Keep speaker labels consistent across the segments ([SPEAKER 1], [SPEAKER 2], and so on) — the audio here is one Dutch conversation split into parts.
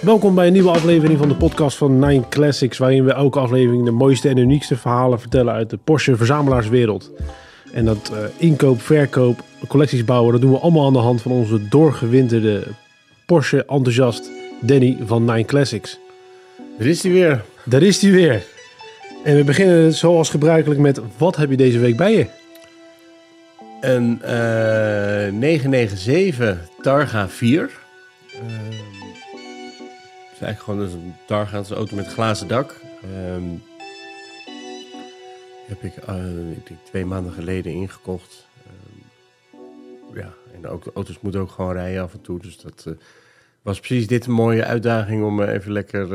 [SPEAKER 1] Welkom bij een nieuwe aflevering van de podcast van Nine Classics, waarin we elke aflevering de mooiste en uniekste verhalen vertellen uit de Porsche verzamelaarswereld. En dat uh, inkoop, verkoop, collecties bouwen, dat doen we allemaal aan de hand van onze doorgewinterde Porsche enthousiast Danny van Nine Classics.
[SPEAKER 2] Er is hij weer.
[SPEAKER 1] Daar is hij weer. En we beginnen zoals gebruikelijk met wat heb je deze week bij je?
[SPEAKER 2] Een uh, 997 Targa 4. Is eigenlijk gewoon dus een Targa, een auto met glazen dak. Um, heb ik, uh, ik denk twee maanden geleden ingekocht. Um, ja, en ook, de auto's moeten ook gewoon rijden af en toe. Dus dat uh, was precies dit een mooie uitdaging om uh, even lekker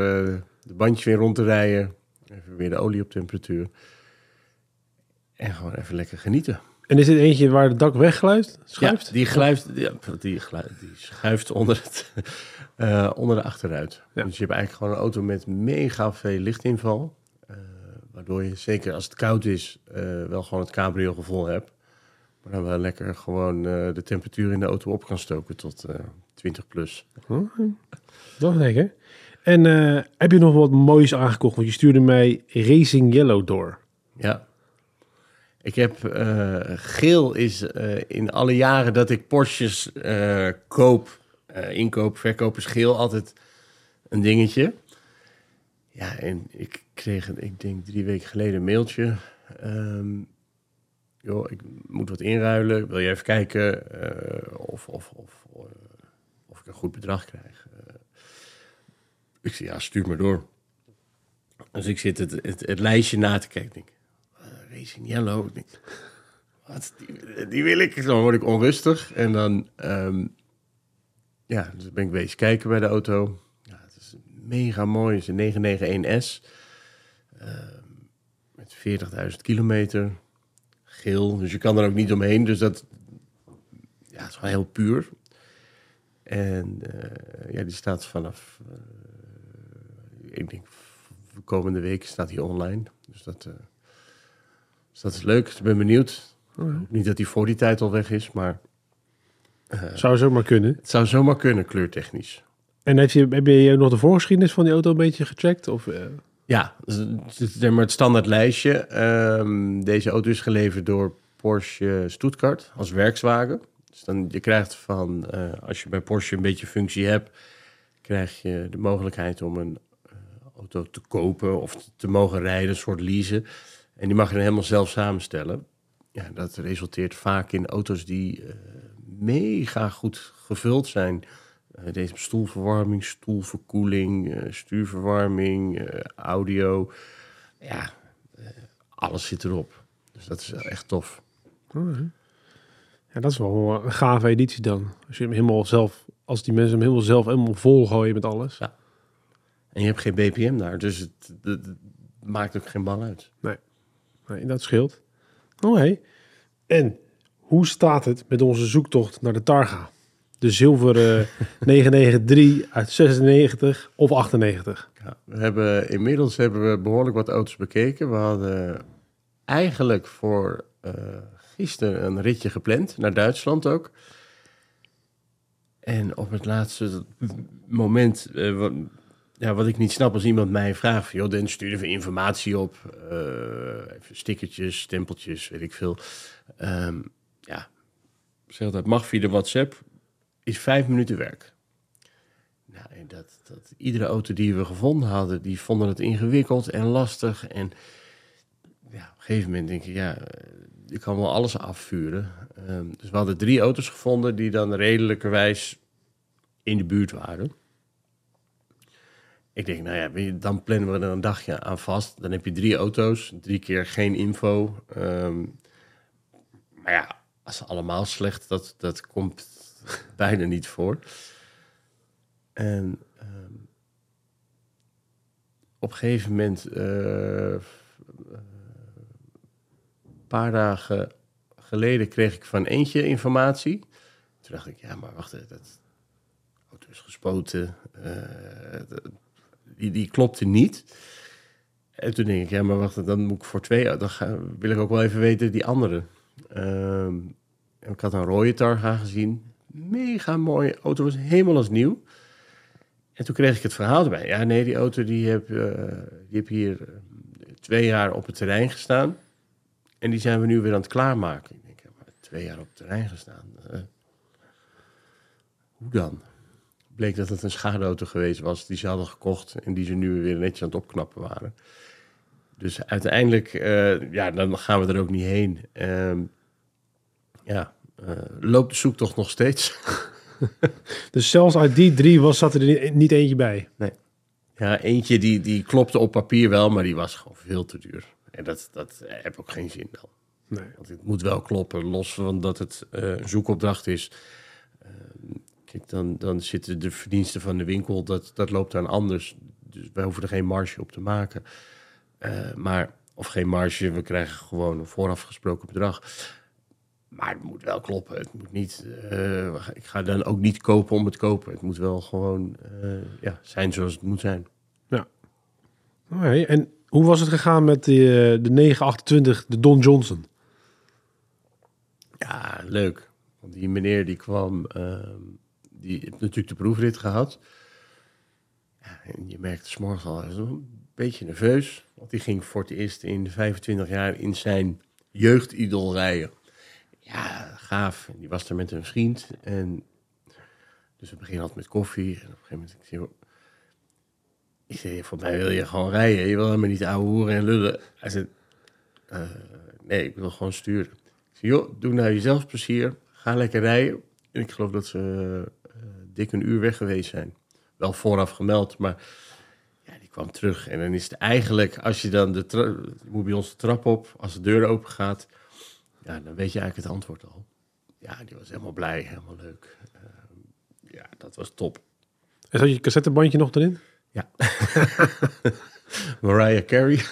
[SPEAKER 2] de bandjes weer rond te rijden. Even weer de olie op temperatuur. En gewoon even lekker genieten.
[SPEAKER 1] En is dit eentje waar het dak weggluift? Schuift?
[SPEAKER 2] Ja, die, gluift, ja, die, die schuift onder, het, uh, onder de achteruit. Ja. Dus je hebt eigenlijk gewoon een auto met mega veel lichtinval. Uh, waardoor je, zeker als het koud is, uh, wel gewoon het cabrio gevoel hebt. Maar dan wel lekker gewoon de temperatuur in de auto op kan stoken tot 20 plus.
[SPEAKER 1] Oh, dat is lekker. En heb je nog wat moois aangekocht? Want je stuurde mij Racing Yellow door.
[SPEAKER 2] Ja. Ik heb uh, geel is uh, in alle jaren dat ik Porsches uh, koop, inkoop, verkoop is geel altijd een dingetje. Ja, en ik kreeg, ik denk drie weken geleden een mailtje. Um, joh, ik moet wat inruilen. Wil je even kijken of, of, of, of ik een goed bedrag krijg? ik zei, ja, stuur me door. Dus ik zit het, het lijstje na te kijken. Racing Yellow. Wat? Die, die, wil ik. Dan word ik onrustig. En dan, um, ja, dus ben ik bezig kijken bij de auto. Ja, het is mega mooi. Het is een 991S. Uh, met 40.000 kilometer. Geel. Dus je kan er ook niet omheen. Dus dat, ja, het is wel heel puur. En uh, ja, die staat vanaf, uh, ik denk, komende week staat hij online. Dus dat... Dus dat is leuk. Ik ben benieuwd. Niet dat hij voor die tijd al weg is, maar...
[SPEAKER 1] Uh, zou zomaar kunnen.
[SPEAKER 2] Het zou zomaar kunnen, kleurtechnisch.
[SPEAKER 1] En heb je, heb je nog de voorgeschiedenis van die auto een beetje gecheckt? Of, uh...
[SPEAKER 2] Ja, het is maar het standaard lijstje. Um, deze auto is geleverd door Porsche Stuttgart als werkswagen. Dus dan, je krijgt van, uh, als je bij Porsche een beetje functie hebt, krijg je de mogelijkheid om een auto te kopen of te, te mogen rijden, een soort leasen. En die mag je dan helemaal zelf samenstellen. Ja, dat resulteert vaak in auto's die uh, mega goed gevuld zijn. Uh, deze stoelverwarming, stoelverkoeling, uh, stuurverwarming, audio. Ja, alles zit erop. Dus dat is echt tof.
[SPEAKER 1] Ja, dat is wel een gave editie dan. Als je hem helemaal zelf, als die mensen hem helemaal zelf helemaal volgooien met alles. Ja.
[SPEAKER 2] En je hebt geen BPM daar, dus het, het, het maakt ook geen bal uit.
[SPEAKER 1] Nee. Nee, dat scheelt. Oh hey. En hoe staat het met onze zoektocht naar de Targa? De zilveren 993 uit 96 of 98?
[SPEAKER 2] Ja, we hebben, inmiddels hebben we behoorlijk wat auto's bekeken. We hadden eigenlijk voor uh, gisteren een ritje gepland, naar Duitsland ook. En op het laatste moment uh, ja, wat ik niet snap als iemand mij vraagt, joh, dan stuur even informatie op, uh, even stickertjes, stempeltjes, weet ik veel. Um, ja, zeg dat mag via de WhatsApp, is vijf minuten werk. Nou, en dat, dat iedere auto die we gevonden hadden, die vonden het ingewikkeld en lastig. En ja, op een gegeven moment denk ik, ja, je kan wel alles afvuren. Um, dus we hadden drie auto's gevonden die dan redelijkerwijs in de buurt waren. Ik denk, nou ja, dan plannen we er een dagje aan vast. Dan heb je drie auto's, drie keer geen info. Um, maar ja, als ze allemaal slecht, dat, dat komt bijna niet voor. En um, op een gegeven moment, uh, een paar dagen geleden, kreeg ik van eentje informatie. Toen dacht ik, ja, maar wacht, dat auto is gespoten. Uh, die, die klopte niet. En toen denk ik, ja, maar wacht, dan moet ik voor twee, dan wil ik ook wel even weten die andere. Um, ik had een rode Targa gezien. Mega mooie auto, was helemaal als nieuw. En toen kreeg ik het verhaal erbij. Ja, nee, die auto die heb, eh, die heb hier eh, twee jaar op het terrein gestaan. En die zijn we nu weer aan het klaarmaken. Ik denk, maar twee jaar op het terrein gestaan. eh, hoe dan? Bleek dat het een schadeauto geweest was die ze hadden gekocht en die ze nu weer netjes aan het opknappen waren. Dus uiteindelijk, eh, ja, dan gaan we er ook niet heen. Ehm, ja, eh, loopt de zoektocht nog steeds.
[SPEAKER 1] Dus zelfs uit die drie was, zat er niet, eentje bij.
[SPEAKER 2] Ja, eentje die, die klopte op papier wel, maar die was gewoon veel te duur. En dat, dat heb ook geen zin dan.
[SPEAKER 1] Nee.
[SPEAKER 2] Want het moet wel kloppen, los van dat het eh, een zoekopdracht is. Kijk, dan, dan zitten de verdiensten van de winkel, dat, dat loopt dan anders. Dus wij hoeven er geen marge op te maken. Eh, maar, of geen marge, we krijgen gewoon een vooraf gesproken bedrag. Maar het moet wel kloppen. Het moet niet, eh, ik ga dan ook niet kopen om het kopen. Het moet wel gewoon eh, ja, zijn zoals het moet zijn.
[SPEAKER 1] Oké, En hoe was het gegaan met de, de 928, de Don Johnson?
[SPEAKER 2] Ja, leuk. Want die meneer die kwam, ehm, die heeft natuurlijk de proefrit gehad. Ja, en je merkte s'morgens al, een beetje nerveus. Want die ging voor het eerst in 25 jaar in zijn jeugdidol rijden. Ja, gaaf. En die was er met een vriend. En dus we beginnen altijd met koffie. En op een gegeven moment, ik zei, ik voor mij wil je gewoon rijden. Je wil helemaal niet ouwe hoeren en lullen. Hij zei, "Eh, nee, ik wil gewoon sturen. Ik zei, joh, doe nou jezelf plezier. Ga lekker rijden. En ik geloof dat ze dik een uur weg geweest zijn. Wel vooraf gemeld, maar ja, die kwam terug. En dan is het eigenlijk, als je dan de je moet bij ons de trap op, als de deur open gaat, ja, dan weet je eigenlijk het antwoord al. Ja, die was helemaal blij, helemaal leuk. Eh, ja, dat was top.
[SPEAKER 1] En zat je cassettebandje nog erin?
[SPEAKER 2] Ja. Mariah Carey.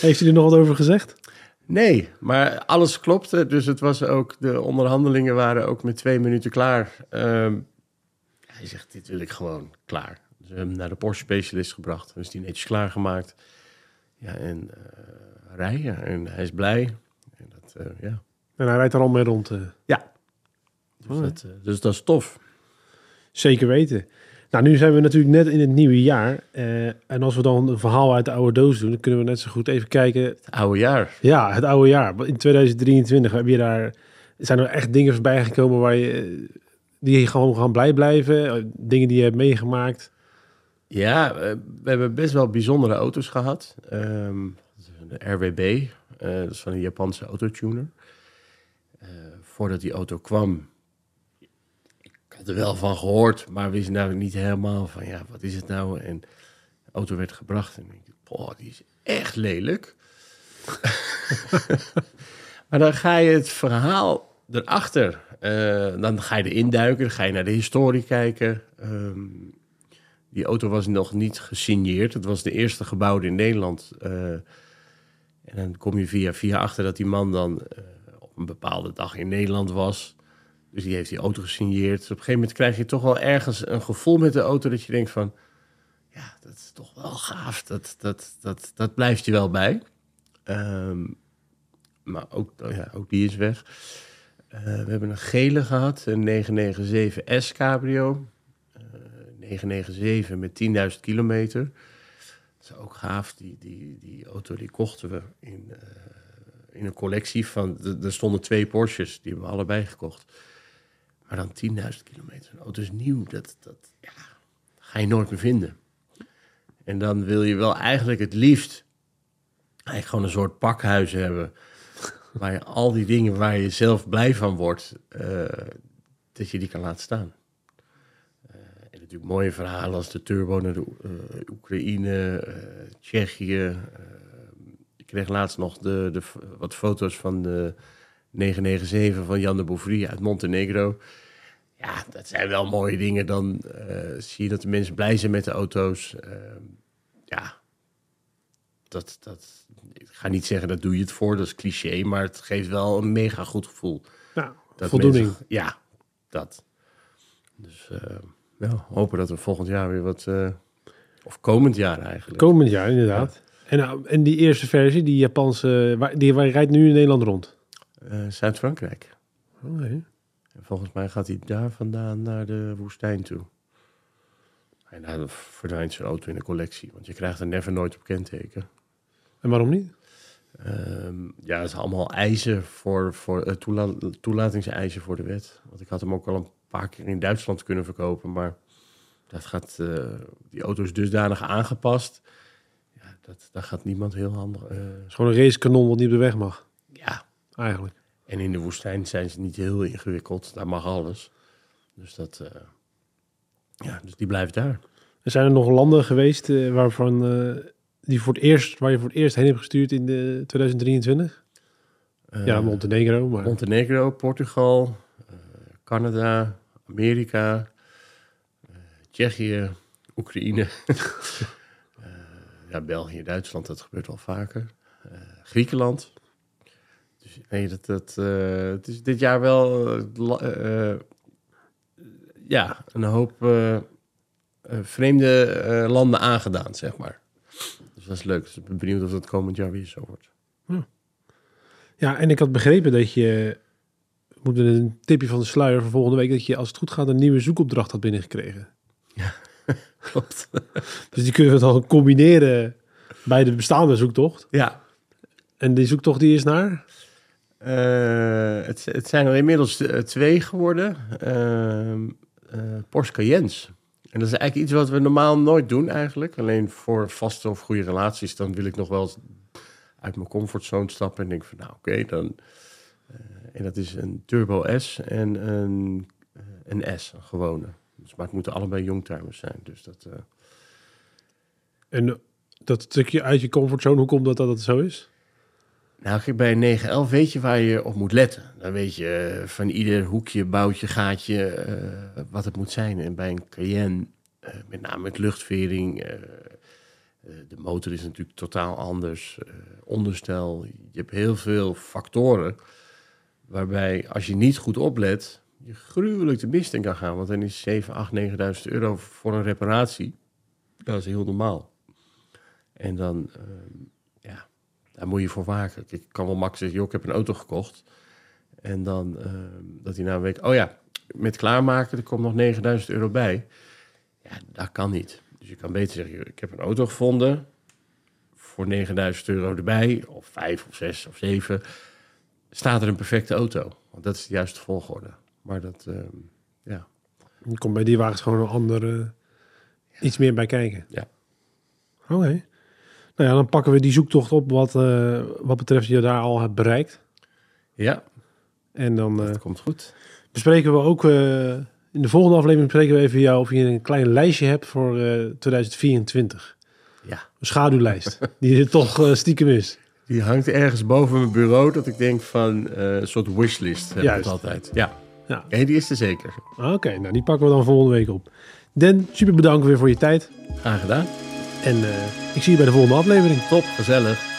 [SPEAKER 1] Heeft hij er nog wat over gezegd?
[SPEAKER 2] Nee, maar alles klopte. Dus het was ook, de onderhandelingen waren ook met twee minuten klaar. Ehm, hij zegt, dit wil ik gewoon klaar. Dus we hebben hem naar de Porsche specialist gebracht. Dus die netjes klaargemaakt. Ja, en eh, rijden. En hij is blij. En dat, eh, ja.
[SPEAKER 1] En hij rijdt er al mee rond. eh.
[SPEAKER 2] ja. Dus,
[SPEAKER 1] Oh,
[SPEAKER 2] dat, dus dat is tof.
[SPEAKER 1] Zeker weten. Nou, nu zijn we natuurlijk net in het nieuwe jaar. eh, en als we dan een verhaal uit de oude doos doen, dan kunnen we net zo goed even kijken.
[SPEAKER 2] Het oude jaar.
[SPEAKER 1] Ja, het oude jaar. In 2023 heb je daar. Zijn er echt dingen voorbij gekomen waar je. eh, die je gewoon gaan blij blijven? Eh, Dingen die je hebt meegemaakt.
[SPEAKER 2] Ja, we hebben best wel bijzondere auto's gehad. Ehm, de RWB, dat is van een Japanse autotuner. Eh voordat die auto kwam, had er wel van gehoord, maar wist nou niet helemaal van, ja, wat is het nou? En de auto werd gebracht en ik dacht, boah, die is echt lelijk. maar dan ga je het verhaal erachter, eh, dan ga je erin duiken, dan ga je naar de historie kijken. Ehm, die auto was nog niet gesigneerd. Het was de eerste gebouwde in Nederland. eh, en dan kom je via via achter dat die man dan eh, op een bepaalde dag in Nederland was. Dus die heeft die auto gesigneerd. Dus op een gegeven moment krijg je toch wel ergens een gevoel met de auto dat je denkt van... Ja, dat is toch wel gaaf. Dat, dat, dat, dat blijft je wel bij. Ehm, maar ook, oh ja, ook die is weg. Eh, we hebben een gele gehad, een 997 S Cabrio. Eh, 997 met 10.000 kilometer. Dat is ook gaaf. Die, die, die auto die kochten we in, eh, in een collectie van... Er er stonden twee Porsches, die hebben we allebei gekocht. Maar dan 10.000 kilometer. Een auto is nieuw. Dat, dat ja, ga je nooit meer vinden. En dan wil je wel eigenlijk het liefst... Eigenlijk gewoon een soort pakhuis hebben... waar je al die dingen waar je zelf blij van wordt... eh, dat je die kan laten staan. Eh, en natuurlijk mooie verhalen als de turbo naar de eh, Oekraïne, Tsjechië. ik kreeg laatst nog de, de, wat foto's van de 997 van Jan de Bouvrie uit Montenegro. Ja, dat zijn wel mooie dingen. Dan eh, zie je dat de mensen blij zijn met de auto's. Ehm, ja, dat, dat, ik ga niet zeggen dat doe je het voor, dat is cliché, maar het geeft wel een mega goed gevoel.
[SPEAKER 1] Nou,
[SPEAKER 2] Dat
[SPEAKER 1] voldoening.
[SPEAKER 2] mensen- ja, dat. Dus eh, ja, hopen dat we volgend jaar weer wat... eh, of komend jaar eigenlijk.
[SPEAKER 1] Komend jaar, inderdaad. En, nou, en die eerste versie, die Japanse, waar, die waar rijdt nu in Nederland rond.
[SPEAKER 2] Eh, Zuid-Frankrijk.
[SPEAKER 1] Nee.
[SPEAKER 2] En volgens mij gaat hij daar vandaan naar de woestijn toe. En dan verdwijnt zo'n auto in de collectie. Want je krijgt er never nooit op kenteken.
[SPEAKER 1] En waarom niet?
[SPEAKER 2] Ehm, ja, dat is allemaal eisen voor, voor uh, toela toelatingseisen voor de wet. Want ik had hem ook al een paar keer in Duitsland kunnen verkopen, maar dat gaat, uh, die auto is dusdanig aangepast. Ja, dat, daar gaat niemand heel handig. Uh,
[SPEAKER 1] het is gewoon een racekanon wat niet op de weg mag. Eigenlijk.
[SPEAKER 2] En in de woestijn zijn ze niet heel ingewikkeld. Daar mag alles. Dus dat, ja, dus die blijft daar.
[SPEAKER 1] Er zijn er nog landen geweest waarvan die voor het eerst, waar je voor het eerst heen hebt gestuurd in de 2023? Uh, ja, Montenegro. Maar...
[SPEAKER 2] Montenegro, Portugal, Canada, Amerika, Tsjechië, Oekraïne. ja, België, Duitsland, dat gebeurt wel vaker. Griekenland. Dus nee, dat, dat, het is dit jaar wel ja, een hoop vreemde landen aangedaan, zeg maar dat is leuk. Dus ik ben benieuwd of dat komend jaar weer zo wordt.
[SPEAKER 1] Ja, ja en ik had begrepen dat je, moet een tipje van de sluier voor volgende week, dat je als het goed gaat een nieuwe zoekopdracht had binnengekregen.
[SPEAKER 2] Ja, klopt.
[SPEAKER 1] dus die kunnen we dan combineren bij de bestaande zoektocht.
[SPEAKER 2] Ja.
[SPEAKER 1] En die zoektocht die is naar?
[SPEAKER 2] Uh, het, het, zijn er inmiddels eh, twee geworden. Uh, Porsche Cayennes. En dat is eigenlijk iets wat we normaal nooit doen eigenlijk. Alleen voor vaste of goede relaties, dan wil ik nog wel uit mijn comfortzone stappen. En denk van, nou oké, dan... En dat is een Turbo S en een, een S, een gewone. Dus, maar het moeten allebei youngtimers zijn. Dus dat...
[SPEAKER 1] En dat stukje uit je comfortzone, hoe komt dat dat het zo is?
[SPEAKER 2] Nou, kijk, bij een 911 weet je waar je op moet letten. Dan weet je eh, van ieder hoekje, boutje, gaatje uh, wat het moet zijn. En bij een Cayenne, uh, met name met luchtvering, de motor is natuurlijk totaal anders. onderstel, je hebt heel veel factoren waarbij als je niet goed oplet, je gruwelijk de mist in kan gaan. Want dan is 7, 8, 9.000 euro voor een reparatie, dat is heel normaal. En dan ehm, daar moet je voor waken. Ik kan wel makkelijk zeggen, joh, ik heb een auto gekocht. En dan uh, dat hij na een week, oh ja, met klaarmaken, er komt nog 9000 euro bij. Ja, dat kan niet. Dus je kan beter zeggen, ik heb een auto gevonden voor 9000 euro erbij, of 5 of 6 of 7. Staat er een perfecte auto? Want dat is de juiste volgorde. Maar dat, uh, ja.
[SPEAKER 1] Er komt bij die wagens gewoon een andere, iets meer bij kijken.
[SPEAKER 2] Ja.
[SPEAKER 1] Oké. Nou ja, dan pakken we die zoektocht op wat, uh, wat betreft je daar al hebt bereikt.
[SPEAKER 2] Ja.
[SPEAKER 1] En dan
[SPEAKER 2] dat uh, komt goed.
[SPEAKER 1] Bespreken we ook uh, in de volgende aflevering bespreken we even jou of je een klein lijstje hebt voor 2024.
[SPEAKER 2] Ja.
[SPEAKER 1] Een schaduwlijst die er toch stiekem is.
[SPEAKER 2] Die hangt ergens boven mijn bureau dat ik denk van een soort wishlist heb Juist. altijd. Ja. Ja. En die is er zeker.
[SPEAKER 1] Oké, nou die pakken we dan volgende week op. Den, super bedankt weer voor je tijd.
[SPEAKER 2] Graag gedaan.
[SPEAKER 1] En uh, ik zie je bij de volgende aflevering.
[SPEAKER 2] Top, gezellig.